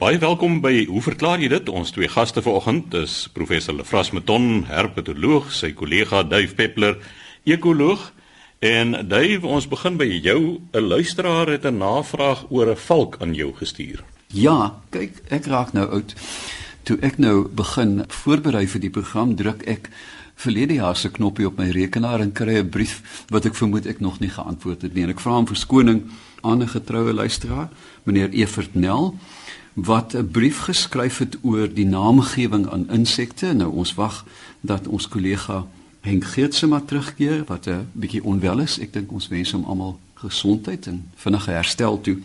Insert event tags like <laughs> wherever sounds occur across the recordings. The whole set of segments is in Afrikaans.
Baie welkom by Hoe verklaar jy dit? Ons twee gaste vanoggend is professor Lefras Meton, herpetoloog, sy kollega Duif Peppler, ekoloog. En Duif, ons begin by jou. 'n Luisteraar het 'n navraag oor 'n valk aan jou gestuur. Ja, kyk, ek raak nou oud. Toe ek nou begin voorberei vir die program, druk ek verlede jaar se knoppie op my rekenaar en kry 'n brief wat ek vermoed ek nog nie geantwoord het nie. En ek vra om verskoning aan 'n getroue luisteraar, meneer Evert Nel wat 'n brief geskryf het oor die naamgewing aan insekte. Nou ons wag dat ons kollega Henk Geertse maar terugkeer wat 'n bietjie onwel is. Ek dink ons wens hom almal gesondheid en vinnige herstel toe.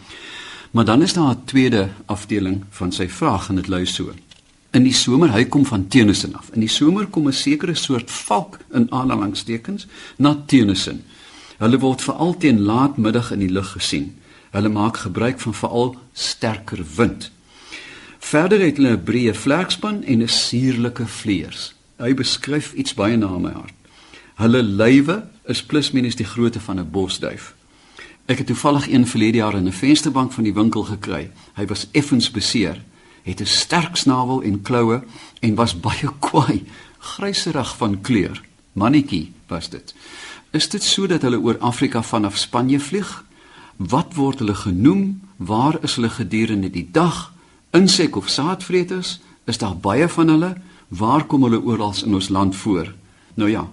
Maar dan is daar 'n tweede afdeling van sy vraag en dit lui so. In die somer, hy kom van Tennyson af. In die somer kom 'n sekere soort valk in aanhalingstekens na Tennyson. Hulle word veral teen laatmiddag in die lug gesien. Hulle maak gebruik van veral sterker wind. Verder het hulle 'n breë vlerkspan en 'n suurlike vleuers. Hy beskryf iets baie na my hart. Hulle lywe is plus minus die grootte van 'n bosduif. Ek het toevallig een verlede jaar in 'n vensterbank van die winkel gekry. Hy was effens beseer, het 'n sterk snavel en kloue en was <laughs> baie kwaai, gryserig van kleur. Mannetjie was dit. Is dit sodat hulle oor Afrika vanaf Spanje vlieg? Wat word hulle genoem? Waar is hulle gedurende die dag? Insek of saadvreters, is daar baie van hulle. Waar kom hulle oral in ons land voor? Nou ja.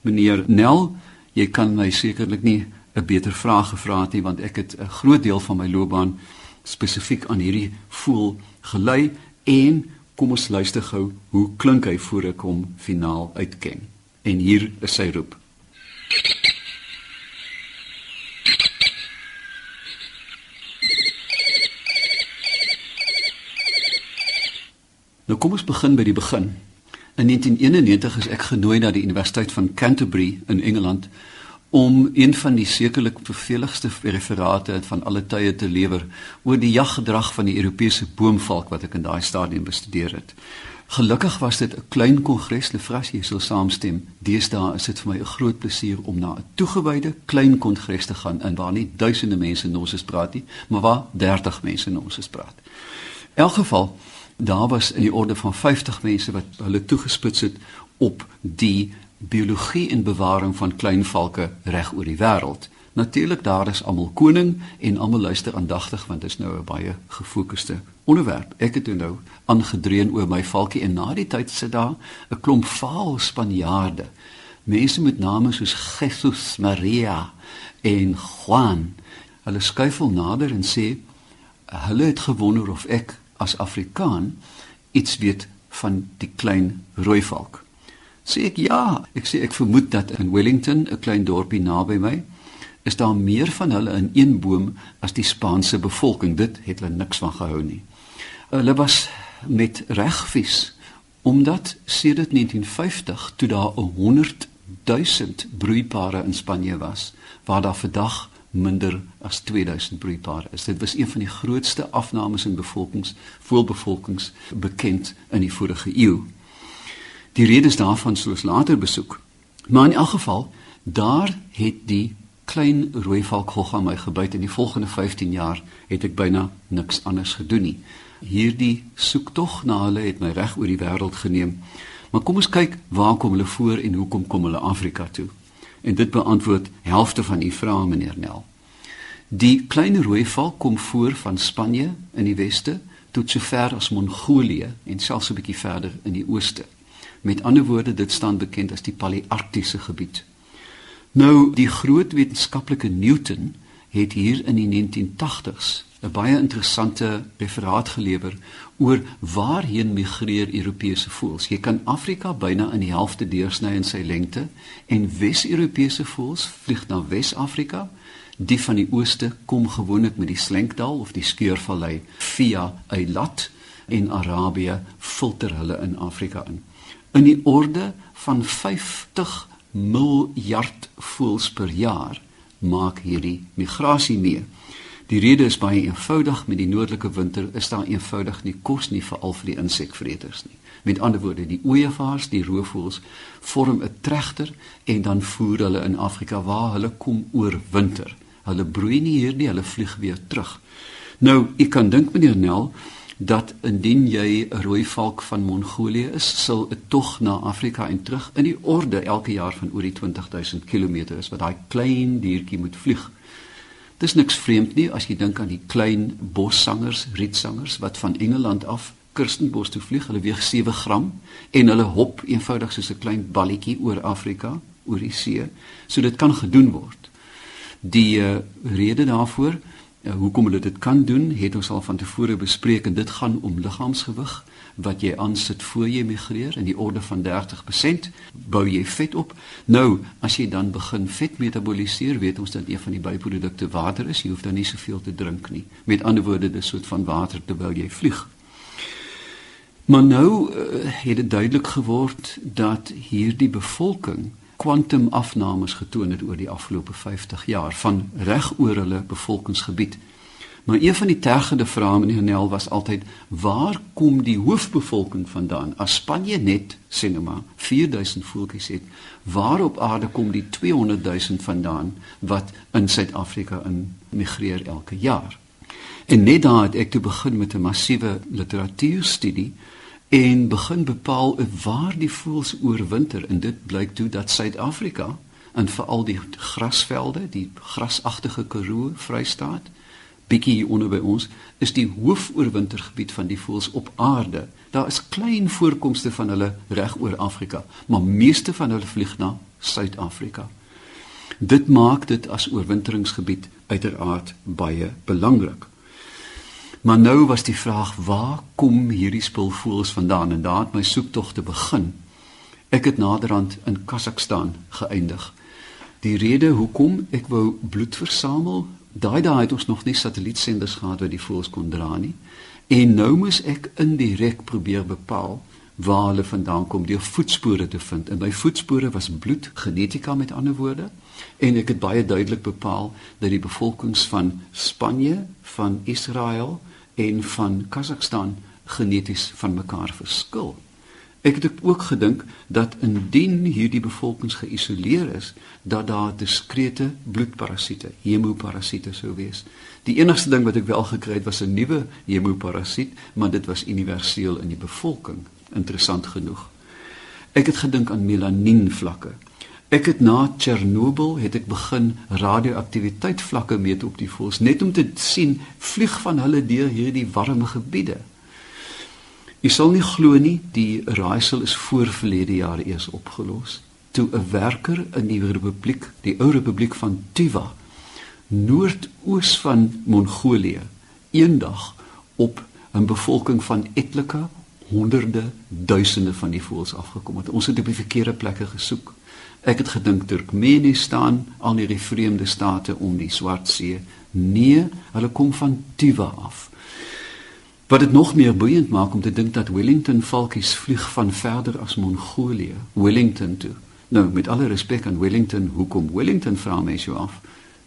Meneer Nel, jy kan my sekerlik nie 'n beter vraag gevra het nie want ek het 'n groot deel van my loopbaan spesifiek aan hierdie voel gelei en kom ons luister gou hoe klink hy voor ek hom finaal uitken. En hier is sy roep. Nou kom ons begin by die begin. In 1991 is ek genooi na die Universiteit van Canterbury in Engeland om een van die sekerlik verveligste referate van alle tye te lewer oor die jaggedrag van die Europese boomvalk wat ek in daai stadium bestudeer het. Gelukkig was dit 'n klein kongres, Lefras, jy sal saamstem. Deesdae is dit vir my 'n groot plesier om na 'n toegewyde klein kongres te gaan in waar nie duisende mense nonsens praat nie, maar waar 30 mense nonsens praat. In elk geval daar was in die orde van 50 mense wat hulle toegespits het op die biologie en bewaring van klein valke reg oor die wêreld. Natuurlik daar is almal koning en almal luister aandagtig want dit is nou 'n baie gefokusde onderwerp. Ek het nou aangedreun oor my valkie en na die tyd sit daar 'n klomp vaal Spanjaarde. Mense met name soos Jesus Maria en Juan. Hulle skuifel nader en sê hulle het gewonder of ek as Afrikaan iets weet van die klein rooi valk. Sê ek ja, ek sê ek vermoed dat in Wellington, 'n klein dorpie naby my, is daar meer van hulle in een boom as die Spaanse bevolking. Dit het hulle niks van gehou nie. Hulle was met reg vies omdat sedert 1950 toe daar 100 000 broeipare in Spanje was, waar daar vandag minder as 2000 broeipare is. Dit was een van die grootste afnames in bevolkings, voelbevolkings bekend in die vorige eeu. Die redes daarvan soos later besoek. Maar in elk geval, daar het die klein rooi valk gog aan my gebyt in die volgende 15 jaar het ek byna niks anders gedoen nie. Hierdie soektog na hulle het my reg oor die wêreld geneem. Maar kom ons kyk waar kom hulle voor en hoekom kom hulle Afrika toe? En dit beantwoord helfte van u vrae meneer Nel. Die klein rooi valk kom voor van Spanje in die weste tot sover as Mongolië en selfs 'n bietjie verder in die ooste. Met ander woorde, dit staan bekend as die Palearktiese gebied. Nou, die groot wetenskaplike Newton het hier in die 1980s 'n baie interessante referaat gelewer oor waarheen migreer Europese voëls. Jy kan Afrika byna in die helfte deursny in sy lengte en Wes-Europese voëls vlieg na Wes-Afrika. Die van die ooste kom gewoonlik met die Slenkdal of die Skeurvallei via Eilat en Arabië filter hulle in Afrika in. In die orde van 50 miljard voëls per jaar maak hierdie migrasie mee. Die rede is baie eenvoudig met die noordelike winter is daar eenvoudig nie kos nie vir al die insekvreters nie. Met ander woorde, die ooievaars, die roofvoëls vorm 'n tregter en dan voer hulle in Afrika waar hulle kom oor winter. Hulle broei nie hier nie, hulle vlieg weer terug. Nou, ek kan dink meneer Nel dat indien jy 'n rooi valk van Mongolië is, sal 'n tog na Afrika en terug in die orde elke jaar van oor die 20000 km is wat daai klein diertjie moet vlieg. Dis niks vreemd nie as jy dink aan die klein bossangers, rietsangers wat van Engeland af Kirstenbosch toe vlieg. Hulle weeg 7 gram en hulle hop eenvoudig soos 'n klein balletjie oor Afrika, oor die see. So dit kan gedoen word. Die uh, rede daarvoor hoekom hulle dit kan doen, het ons al van tevore bespreek en dit gaan om liggaamsgewig wat jy aansit voor jy migreer in die orde van 30% bou jy vet op. Nou, as jy dan begin vet metaboliseer, weet ons dat een van die byprodukte water is. Jy hoef dan nie soveel te drink nie. Met ander woorde, dis soort van water terwyl jy vlieg. Maar nou uh, het dit duidelik geword dat hierdie bevolking kwantumafnames getoon het oor die afgelope 50 jaar van reg oor hulle bevolkingsgebied. Maar een van die tergende vrae in Nel was altyd waar kom die hoofbevolking vandaan? As Spanje net sinema 4000 voeltjies het, waar op aarde kom die 200 000 vandaan wat in Suid-Afrika in migreer elke jaar? En net daar het ek toe begin met 'n massiewe literatuurstudie en begin bepaal waar die voëls oorwinter en dit blyk toe dat Suid-Afrika en veral die grasvelde, die grasagtige Karoo Vrystaat, bietjie onder by ons, is die hoofoorwintergebied van die voëls op aarde. Daar is klein voorkomste van hulle reg oor Afrika, maar meeste van hulle vlieg na Suid-Afrika. Dit maak dit as oorwinteringsgebied uiteraard baie belangrik. Maar nou was die vraag waar kom hierdie spulvoëls vandaan en daar het my soektog te begin. Ek het naderhand in Kazakstan geëindig. Die rede hoekom ek wou bloed versamel, daai daai het ons nog nie satellietsenders gehad wat die voëls kon dra nie. En nou moes ek indirek probeer bepaal waar hulle vandaan kom deur voetspore te vind. En my voetspore was bloed, genetika met ander woorde. En ek het baie duidelik bepaal dat die bevolkings van Spanje, van Israel en van Kazakstan geneties van mekaar verskil. Ek het ook gedink dat indien hierdie bevolkings geïsoleer is, dat daar diskrete bloedparasiete, hemoparasiete sou wees. Die enigste ding wat ek wel gekry het was 'n nuwe hemoparasiet, maar dit was universeel in die bevolking, interessant genoeg. Ek het gedink aan melanien vlakke. Ek het na Chernobyl het ek begin radioaktiwiteit vlakke meet op die voëls net om te sien vlieg van hulle deur hierdie warme gebiede. Jy sal nie glo nie, die raaisel is voor verlede jaar eers opgelos toe 'n werker in die republiek, die ou republiek van Tuva, noordoos van Mongolië, eendag op 'n bevolking van etlike honderde duisende van die voëls afgekom het. Ons het op die verkeerde plekke gesoek. Ek het gedink Turkmenistan, al die vreemde state om die Swart See. Nee, hulle kom van Tuva af. Wat dit nog meer boeiend maak om te dink dat Wellington valkies vlieg van verder as Mongolië, Wellington toe. Nou, met alle respek aan Wellington, hoekom Wellington vra mense jou af?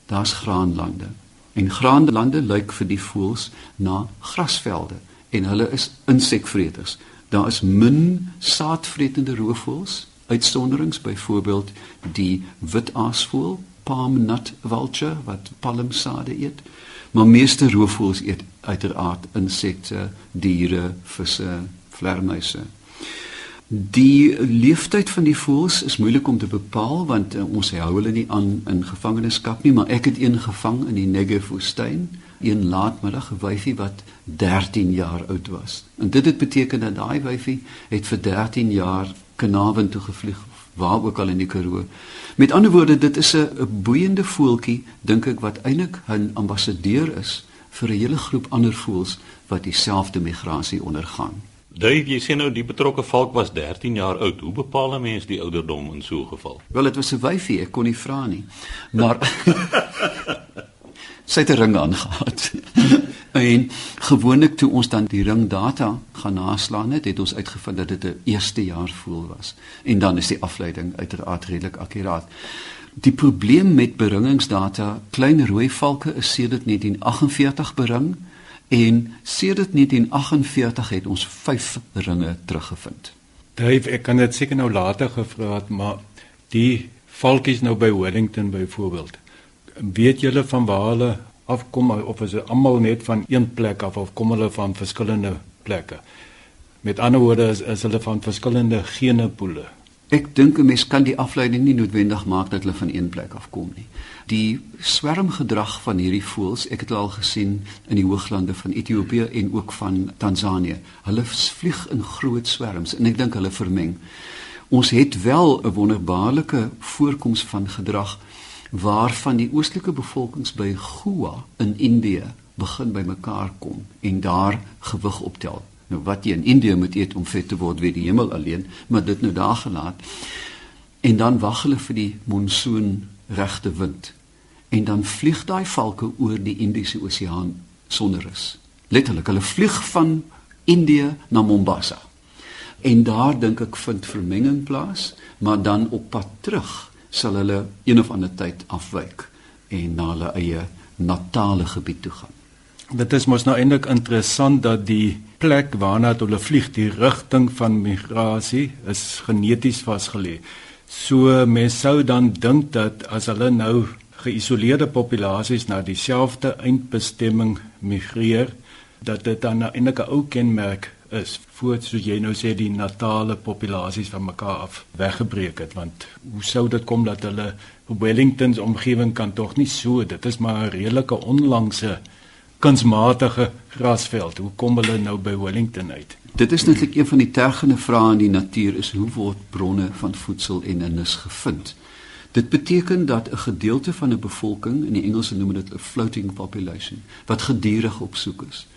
Daar's graanlande. En graanlande lyk vir die voëls na grasvelde en hulle is insekvreters. Daar is min saadvretende roofvoëls uitsonderings byvoorbeeld die wit aasvoël palm nut vulture wat palmsade eet. Maar meeste roofvoëls eet uiteraard insekte diere visse vlermuise. Die leeftyd van die voëls is moeilik om te bepaal want uh, ons hou hulle nie aan in gevangenskap nie maar ek het een gevang in die Negev woestyn een laatmiddag 'n wyfie wat 13 jaar oud was. En dit het beteken dat daai wyfie het vir 13 jaar Kanaven toe gevlieg waar ook al in die Karoo. Met ander woorde, dit is 'n boeiende voeltjie dink ek wat eintlik 'n ambassadeur is vir 'n hele groep ander voëls wat dieselfde migrasie ondergaan. Dave, jy sê nou die betrokke valk was 13 jaar oud. Hoe bepaal 'n mens die ouderdom in so 'n geval? Wel, dit was 'n wyfie, ek kon nie vra nie. Maar <laughs> sy het 'n ring aangehad. En gewoonlik toe ons dan die ringdata gaan naslaan het, het ons uitgevind dat dit 'n eerste jaar voel was. En dan is die afleiding uiteraard redelik akkuraat. Die probleem met beringingsdata, klein rooi valke is sedert 1948 bering en sedert 1948 het ons 5 ringe teruggevind. Dave, ek kan dit seker nou later gevra het, maar die valkies nou by Wellington byvoorbeeld. Weet julle van waar hulle afkom of is dit almal net van een plek af of kom hulle van verskillende plekke? Met ander woorde is, is hulle van verskillende genepoele. Ek dink 'n mens kan die afleiding nie noodwendig maak dat hulle van een plek afkom nie. Die swermgedrag van hierdie voëls, ek het al gesien in die hooglande van Ethiopië en ook van Tansanië. Hulle vlieg in groot swerms en ek dink hulle vermeng. Ons het wel 'n wonderbaarlike voorkoms van gedrag waarvan die oostelike bevolkings by Goa in Indië begin bymekaar kom en daar gewig optel. Nou wat jy in Indië moet eet om vet te word, weet die hemel alleen, maar dit nou daar gelaat. En dan wag hulle vir die monsoon regte wind. En dan vlieg daai valke oor die Indiese Oseaan sonder rus. Letterlik, hulle vlieg van Indië na Mombasa. En daar dink ek vind vermenging plaas, maar dan op pad terug sal hulle een of ander tyd afwyk en na hulle eie natale gebied toe gaan. Dit is mos nou eintlik interessant dat die plek waarna hulle vlieg, die rigting van migrasie is geneties vasgelê. So mens sou dan dink dat as hulle nou geïsoleerde populasies na dieselfde eindbestemming migreer, dat dit dan eintlik 'n ou kenmerk is voor so jy nou sê die natale populasies van mekaar af weggebreek het want hoe sou dit kom dat hulle Wellingtons omgewing kan tog nie so dit is maar 'n redelike onlangse kunsmatige grasveld. Hoe kom hulle nou by Wellington uit? Dit is natuurlik een van die tergende vrae in die natuur is hoe word bronne van voedsel en nis gevind? Dit beteken dat 'n gedeelte van 'n bevolking, in die Engels noem dit 'n floating population, wat gedurig op soek is.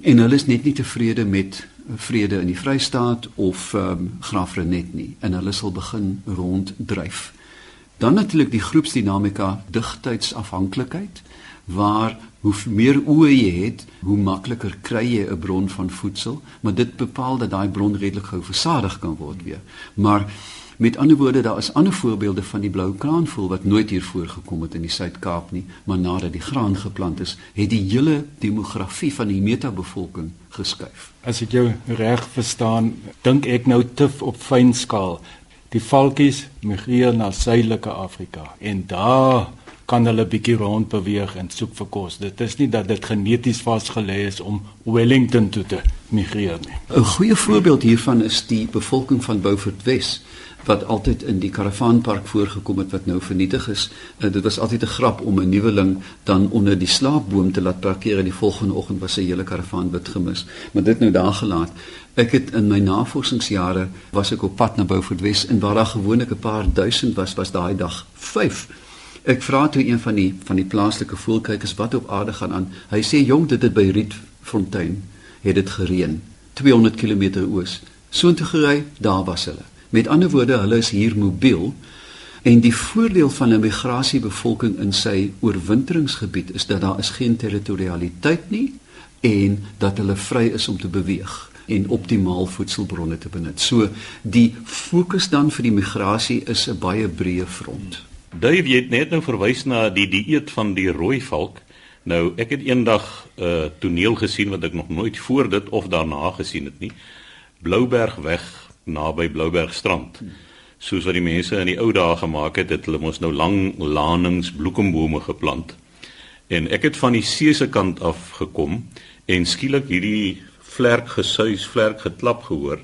En hulle is net nie tevrede met vrede in die Vrystaat of ehm um, Graafrenet nie en hulle sal begin ronddryf. Dan natuurlik die groepsdinamika, digtheidsafhanklikheid waar hoe meer oë jy het, hoe makliker kry jy 'n bron van voedsel, maar dit bepaal dat daai bron redelik gou versadig kan word weer. Maar met ander woorde, daar is ander voorbeelde van die blou kraanvoël wat nooit hier voorgekom het in die Suid-Kaap nie, maar nadat die graan geplant is, het die hele demografie van die metabevolking geskuif. As ek jou reg verstaan, dink ek nou te op fyn skaal. Die valkies migreer na suidelike Afrika en daar kan hulle bietjie rond beweeg en soek vir kos. Dit is nie dat dit geneties vasgelê is om Wellington toe te migreer nie. 'n Goeie voorbeeld hiervan is die bevolking van Beaufort Wes wat altyd in die karavaanpark voorgekom het wat nou vernietig is. Uh, dit was altyd 'n grap om 'n nuweling dan onder die slaapboom te laat parkeer en die volgende oggend was sy hele karavaan wit gemis. Maar dit nou daar gelaat. Ek het in my navorsingsjare was ek op pad na Beaufort Wes en waar daar gewoonlik 'n paar duisend was, was daai dag 5 Ek vra toe een van die van die plaaslike voelkykers wat op aarde gaan aan. Hy sê jong dit het by Rietfontein het dit gereën 200 km oos. Soontoe gery, daar was hulle. Met ander woorde, hulle is hier mobiel. En die voordeel van 'n migrasiebevolking in sy oorwinteringsgebied is dat daar is geen territorialiteit nie en dat hulle vry is om te beweeg en optimaal voedselbronne te benut. So die fokus dan vir die migrasie is 'n baie breë front. Dave, jy het net nou verwys na die dieet van die rooi valk. Nou, ek het eendag 'n uh, toneel gesien wat ek nog nooit voor dit of daarna gesien het nie. Blouberg weg naby Blouberg strand. Soos wat die mense in die ou dae gemaak het, het hulle mos nou lang lanings bloekombome geplant. En ek het van die see se kant af gekom en skielik hierdie vlerk gesuis, vlerk geklap gehoor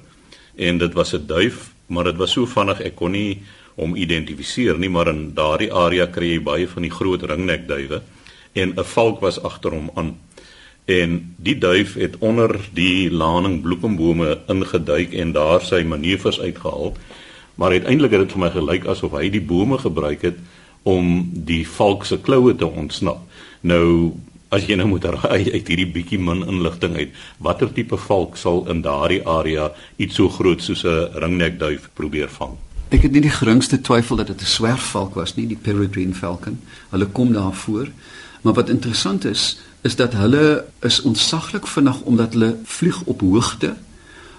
en dit was 'n duif, maar dit was so vinnig ek kon nie om identifiseer nie, maar in daardie area kry jy baie van die groot ringnekduwe en 'n valk was agter hom aan. En die duif het onder die laning bloekombome ingeduik en daar sy manoeuvres uitgehaal. Maar uiteindelik het dit vir my gelyk asof hy die bome gebruik het om die valk se kloue te ontsnap. Nou as jy nou moet raai uit hierdie bietjie min inligting uit, watter tipe valk sal in daardie area iets so groot soos 'n ringnekduif probeer vang? Ek het nie die geringste twyfel dat dit 'n swerfvalk was nie, die peregrine falcon. Hulle kom daar voor. Maar wat interessant is, is dat hulle is ontsaglik vinnig omdat hulle vlieg op hoogte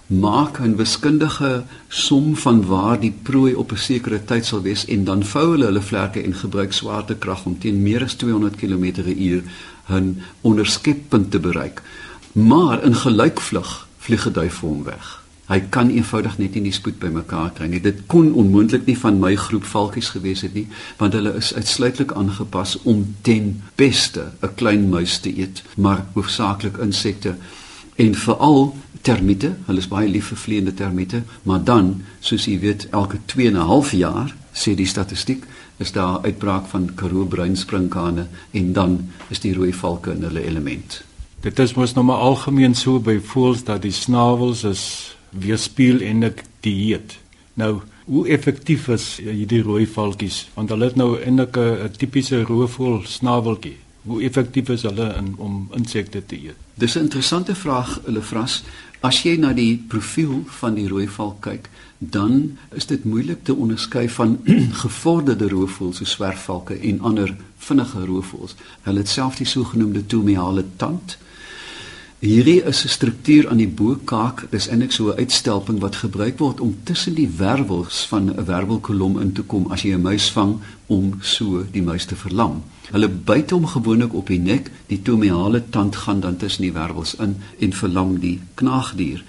maak 'n wiskundige som van waar die prooi op 'n sekere tyd sal wees en dan vou hulle hulle vlerke en gebruik swaartekrag om teen meer as 200 km/h hun onderskeppunt te bereik. Maar in gelykvlug vlieg 'n duif vir hom weg Hy kan eenvoudig net nie die spoed bymekaar kry nie. Dit kon onmoontlik nie van my groep valkies gewees het nie, want hulle is uitsluitlik aangepas om ten beste 'n klein muis te eet, maar hoofsaaklik insekte en veral termiete. Hulle is baie lief vir vleiende termiete, maar dan, soos jy weet, elke 2 en 'n half jaar, sê die statistiek, is daar uitbraak van Karoo bruinsprinkane en dan is die rooi valke in hulle element. Dit is mos nou maar algemeen so by voëls dat die snavels is weerspieël eintlik die heet. Nou, hoe effektief is hierdie rooi valkies? Want hulle het nou eintlik 'n tipiese roofvoël snaveltjie. Hoe effektief is hulle in om insekte te eet? Dis 'n interessante vraag, hulle vras. As jy na die profiel van die rooi valk kyk, dan is dit moeilik te onderskei van <clears throat> gevorderde roofvoëls soos swerfvalke en ander vinnige roofvoëls. Hulle het self die sogenaamde tomeale tand. Hierdie is 'n struktuur aan die bokaak, dis eintlik so 'n uitstelping wat gebruik word om tussen die wervels van 'n wervelkolom in te kom as jy 'n muis vang om so die muis te verlam. Hulle byt hom gewoonlik op die nek, die tomeale tand gaan dan tussen die wervels in en verlam die knaagdier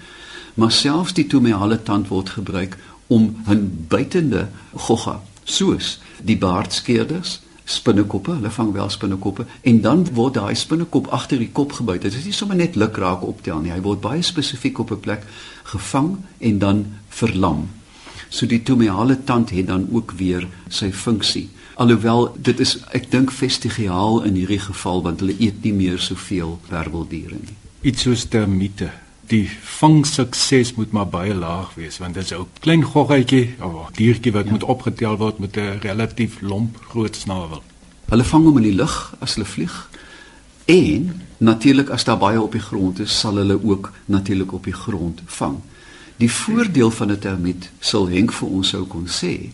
maar selfs die tomeale tand word gebruik om 'n buitende gogga soos die baardskeerders spinnekoppe, hulle vang wel spinnekoppe en dan word daai spinnekop agter die kop gebyt. Dit is nie sommer net lukraak optel nie. Hy word baie spesifiek op 'n plek gevang en dan verlam. So die tomeale tand het dan ook weer sy funksie. Alhoewel dit is ek dink vestigiaal in hierdie geval want hulle eet nie meer soveel werweldiere nie. Iets soos termiete die vangsukses moet maar baie laag wees want dit is 'n klein goggetjie of oh, diertjie wat ja. moet opgetel word met 'n relatief lomp groot snavel. Hulle vang hom in die lug as hulle vlieg. En natuurlik as daar baie op die grond is, sal hulle ook natuurlik op die grond vang. Die voordeel van 'n termiet sal Henk vir ons sou kon sê,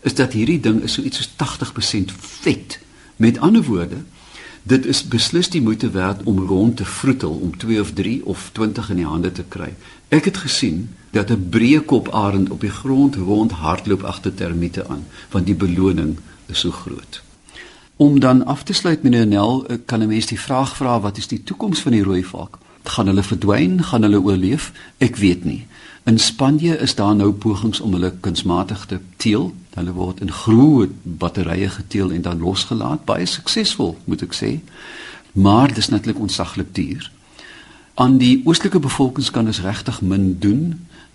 is dat hierdie ding is so iets soos 80% vet. Met ander woorde, dit is beslis die moeite werd om rond te vroetel om 2 of 3 of 20 in die hande te kry. Ek het gesien dat 'n breë kop arend op die grond rond hardloop agter termiete aan, want die beloning is so groot. Om dan af te sluit meneer Nel, kan 'n mens die vraag vra wat is die toekoms van die rooi valk? Gaan hulle verdwyn? Gaan hulle oorleef? Ek weet nie. In Spanje is daar nou pogings om hulle kunsmatig te teel. Hulle word in groot batterye geteel en dan losgelaat. Baie suksesvol, moet ek sê. Maar dis natuurlik onsaglik duur. Aan die oostelike bevolkings kan ons regtig min doen.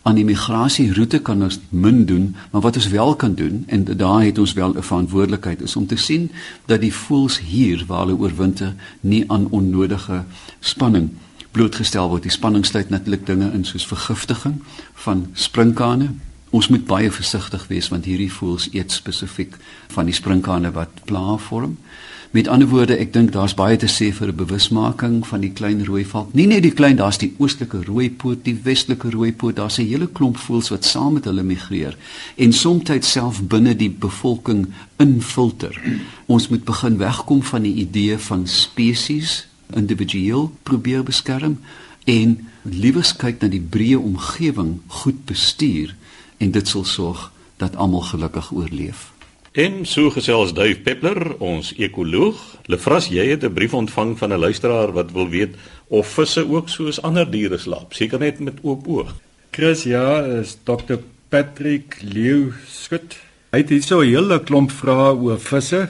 Aan die migrasieroute kan ons min doen, maar wat ons wel kan doen en daar het ons wel 'n verantwoordelikheid is om te sien dat die voëls hier waar hulle oorwinter nie aan onnodige spanning blootgestel word. Die spanning sluit natuurlik dinge in soos vergiftiging van sprinkane. Ons moet baie versigtig wees want hierdie voëls eet spesifiek van die sprinkane wat pla vorm. Met ander woorde, ek dink daar's baie te sê vir 'n bewusmaking van die klein rooi valk. Nie net die klein, daar's die oostelike rooi poot, die westelike rooi poot, daar's 'n hele klomp voëls wat saam met hulle migreer en soms self binne die bevolking infilter. Ons moet begin wegkom van die idee van spesies individueel probeer beskerm en liewers kyk na die breë omgewing goed bestuur en dit sal sorg dat almal gelukkig oorleef. En so gesels Duif Peppler, ons ekoloog. Lefras, jy het 'n brief ontvang van 'n luisteraar wat wil weet of visse ook soos ander diere slaap, seker net met oop oog. Chris, ja, is Dr Patrick Leeu skut. Hy het hier so 'n hele klomp vrae oor visse.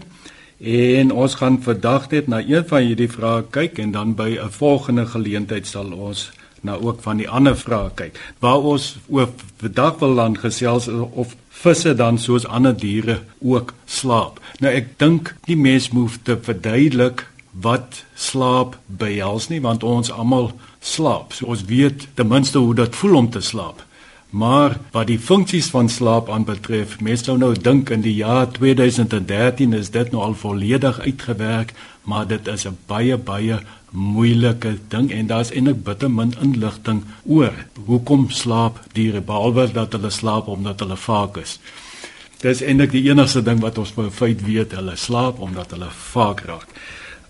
En ons gaan vandag net na een van hierdie vrae kyk en dan by 'n volgende geleentheid sal ons na ook van die ander vrae kyk. Waar ons oor vandag wil dan gesels of visse dan soos ander diere ook slaap. Nou ek dink die mens moet te verduidelik wat slaap behels nie want ons almal slaap. So ons weet ten minste hoe dit voel om te slaap. Maar wat die funksies van slaap aanbetref, mense sou nou dink in die jaar 2013 is dit nou al volledig uitgewerk, maar dit is 'n baie baie moeilike ding en daar's eintlik bitter min inligting oor hoekom slaap diere behalwe dat hulle slaap omdat hulle vaak is. Dis eintlik die enigste ding wat ons vir feit weet, hulle slaap omdat hulle vaak raak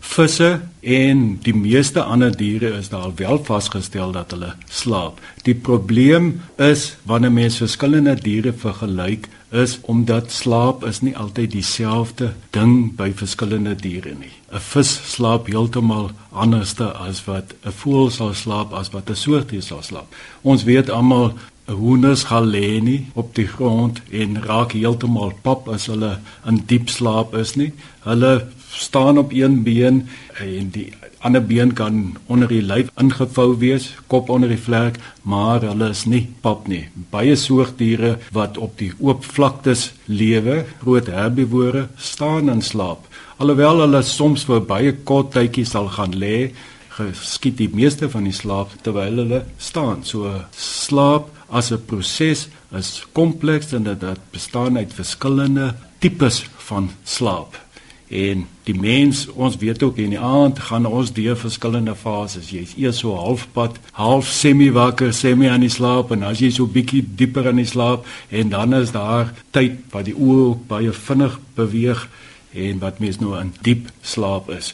visse en die meeste ander diere is daar wel vasgestel dat hulle slaap. Die probleem is wanneer mens verskillende diere vergelyk is omdat slaap is nie altyd dieselfde ding by verskillende diere nie. 'n Vis slaap heeltemal anderste as wat 'n voël sal slaap as wat 'n soortdier sal slaap. Ons weet almal 'n hoenders gaan lê nie op die grond en raak heeltemal pap as hulle in diep slaap is nie. Hulle staan op een been en die ander been kan onder die lyf ingevou wees, kop onder die vlek, maar hulle is nie pap nie. Baie soogdiere wat op die oop vlaktes lewe, groot herbivore, staan in slaap. Alhoewel hulle soms vir baie kort tydjies sal gaan lê, geskied die meeste van die slaap terwyl hulle staan. So slaap as 'n proses is kompleks en dit bestaan uit verskillende tipes van slaap. En die mens, ons weet ook in die aand gaan ons deur verskillende fases. Jy's eers so halfpad, half semi wakker, semi aan die slaap en as jy so bietjie dieper in die slaap en dan is daar tyd wat die oë baie vinnig beweeg en wat mens nou in diep slaap is.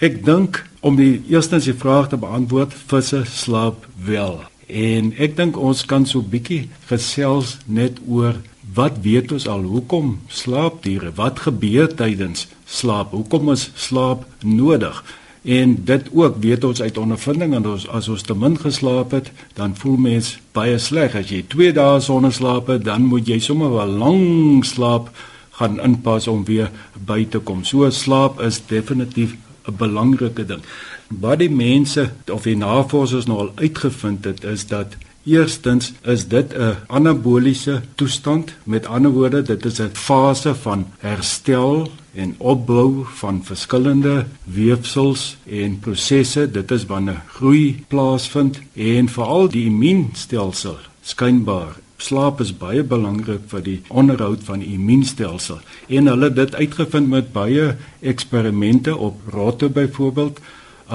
Ek dink om die eerstens die vraag te beantwoord, visse slaap wel. En ek dink ons kan so bietjie gesels net oor wat weet ons al hoekom slaap diere? Wat gebeur tydens slaap? Hoekom is slaap nodig? En dit ook weet ons uit ondervinding en ons as ons te min geslaap het, dan voel mens baie sleg. As jy 2 dae sonder slaap het, dan moet jy sommer wel lank slaap gaan inpas om weer by te kom. So slaap is definitief 'n belangrike ding. Wat die mense of die navorsers nou al uitgevind het is dat Eerstens is dit 'n anaboliese toestand. Met ander woorde, dit is 'n fase van herstel en opbou van verskillende weefsels en prosesse. Dit is wanneer groei plaasvind en veral die immuunstelsel skynbaar Slaap is baie belangrik vir die onderhoud van die immuunstelsel en hulle het dit uitgevind met baie eksperimente op rotte byvoorbeeld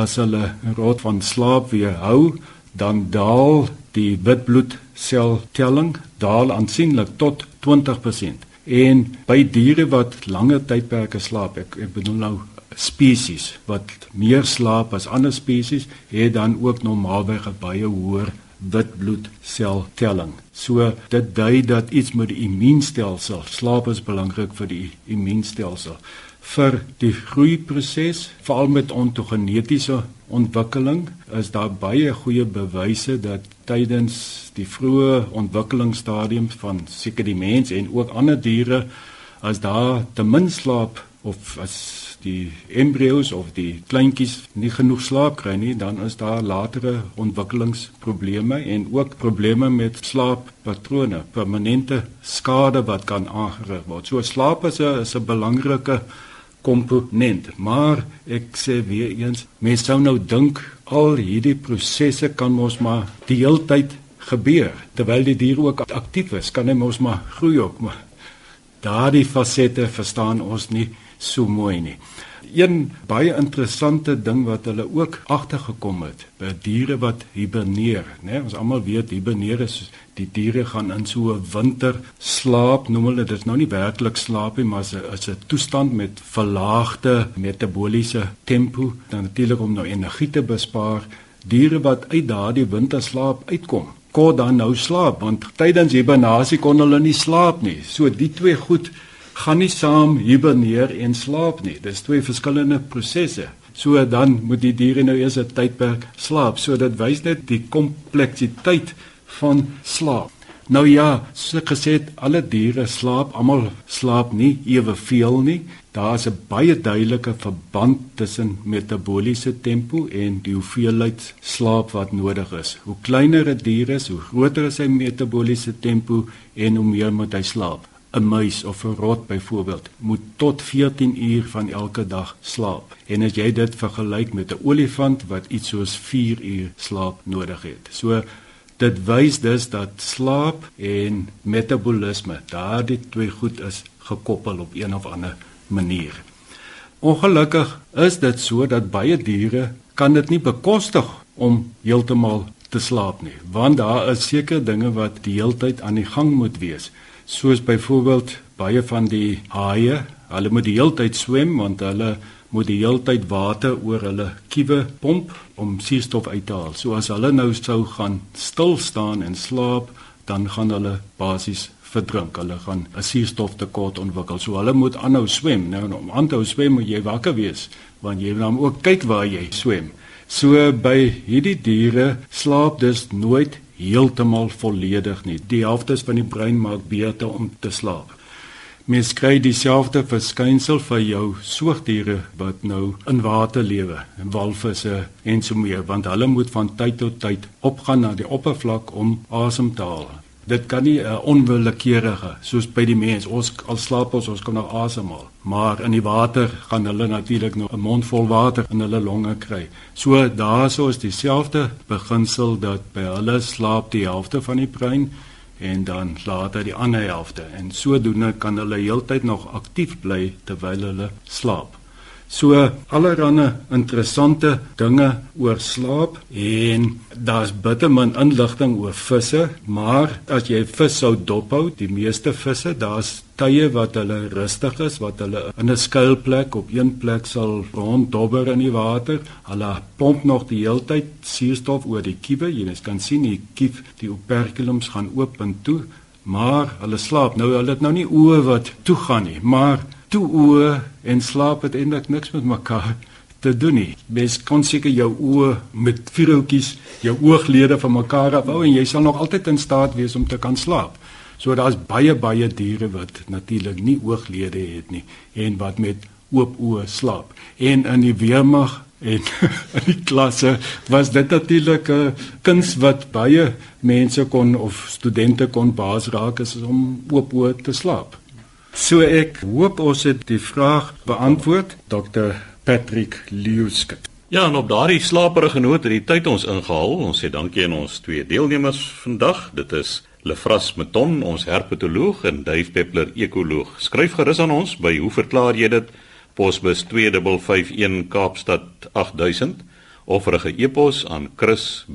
as hulle rot van slaap weerhou dan daal die witbloedsel-telling daal aansienlik tot 20%. En by diere wat langer tydperke slaap, ek, ek bedoel nou spesies wat meer slaap as ander spesies, het dan ook normaalweg 'n baie hoër witbloedsel-telling. So dit dui dat iets met die immuunstelsel, slaap is belangrik vir die immuunstelsel vir die groeiproses, veral met ontogenetiese ontwikkeling, is daar baie goeie bewyse dat tydens die vroeë ontwikkelingsstadiums van seker die mens en ook ander diere as daar te min slaap of as die embrio's of die kleintjies nie genoeg slaap kry nie, dan is daar latere ontwikkelingsprobleme en ook probleme met slaappatrone, permanente skade wat kan aangerig word. So slaap is 'n is 'n belangrike komponent. Maar ek sê weer eens, mense sou nou dink al hierdie prosesse kan mos maar die heeltyd gebeur terwyl die dier ook aktief is. Kan hy mos maar groei ook, maar daardie fasette verstaan ons nie so mooi nie een baie interessante ding wat hulle ook agtergekom het by diere wat hiberneer, né? Ons almal weet hiberneer is die diere gaan in so 'n winter slaap, noem hulle dit nou nie werklik slaap nie, maar is 'n toestand met verlaagde metaboliese tempo, dan natuurlik om nou energie te bespaar. Diere wat uit daardie winterslaap uitkom, kon dan nou slaap want tydens hibernasie kon hulle nie slaap nie. So die twee goed gaan nie saam hiberneer en slaap nie. Dis twee verskillende prosesse. So dan moet die diere nou eers 'n tydperk slaap. So dit wys net die kompleksiteit van slaap. Nou ja, so gesê alle diere slaap, almal slaap nie eweveel nie. Daar's 'n baie duidelike verband tussen metaboliese tempo en die hoeveelheid slaap wat nodig is. Hoe kleiner 'n dier is, hoe groter is sy metaboliese tempo en hoe meer moet hy slaap. 'n muis of 'n rot byvoorbeeld moet tot 14 uur van elke dag slaap. En as jy dit vergelyk met 'n olifant wat iets soos 4 uur slaap nodig het. So dit wys dus dat slaap en metabolisme, daardie twee goed is gekoppel op een of ander manier. Ongelukkig is dit so dat baie diere kan dit nie bekostig om heeltemal te slaap nie, want daar is sekere dinge wat die heeltyd aan die gang moet wees soos byvoorbeeld baie van die haie, hulle moet die heeltyd swem want hulle moet die heeltyd water oor hulle kiewe pomp om suurstof uit te haal. So as hulle nou sou gaan stil staan en slaap, dan gaan hulle basies verdrink. Hulle gaan 'n suurstoftekort ontwikkel. So hulle moet aanhou swem. Nou om aan te hou swem moet jy wakker wees want jy moet dan ook kyk waar jy swem. So by hierdie diere slaap dus nooit heeltemal volledig nie. Die helfte van die brein maak beurte om te slaap. Mens kry dieselfde verskynsel vir jou soogdiere wat nou in water lewe, walvisse en so meer, want hulle moet van tyd tot tyd opgaan na die oppervlak om asem te haal. Dit kan nie 'n uh, onwillekeurige soos by die mens. Ons al slaap ons, ons kan nou asemhaal, maar in die water gaan hulle natuurlik nog 'n mond vol water in hulle longe kry. So daarso is dieselfde beginsel dat by hulle slaap die helfte van die brein en dan later die ander helfte en sodoende kan hulle heeltyd nog aktief bly terwyl hulle slaap. So allerlei interessante dinge oor slaap en daar's bitter min inligting oor visse, maar as jy vis sou dophou, die meeste visse, daar's tye wat hulle rustig is, wat hulle in 'n skuilplek op een plek sal ronddobber in die water. Hulle pomp nog die hele tyd suurstof oor die kiewe. Jy kan sien die kief, die operculums gaan oop en toe, maar hulle slaap. Nou hulle het nou nie oë wat toe gaan nie, maar toe oë en slaap het eintlik niks met mekaar te doen nie. Mens kan seker jou oë met vierhoutjies, jou ooglede van mekaar afhou en jy sal nog altyd in staat wees om te kan slaap. So daar's baie baie diere wat natuurlik nie ooglede het nie en wat met oop oë slaap. En in die weermag en <laughs> in die klasse was dit natuurlik 'n kuns wat baie mense kon of studente kon baas raak is om oop oë te slaap. So ek hoop ons het die vraag beantwoord Dr Patrick Liuskut. Ja, en op daardie slaperige noot het die tyd ons ingehaal. Ons sê dankie aan ons twee deelnemers vandag. Dit is Lefras Meton, ons herpetoloog en Dave Peppler, ekoloog. Skryf gerus aan ons by hoe verklaar jy dit? Posbus 2551 Kaapstad 8000 of rig 'n e-pos aan chris@rsg.co.za.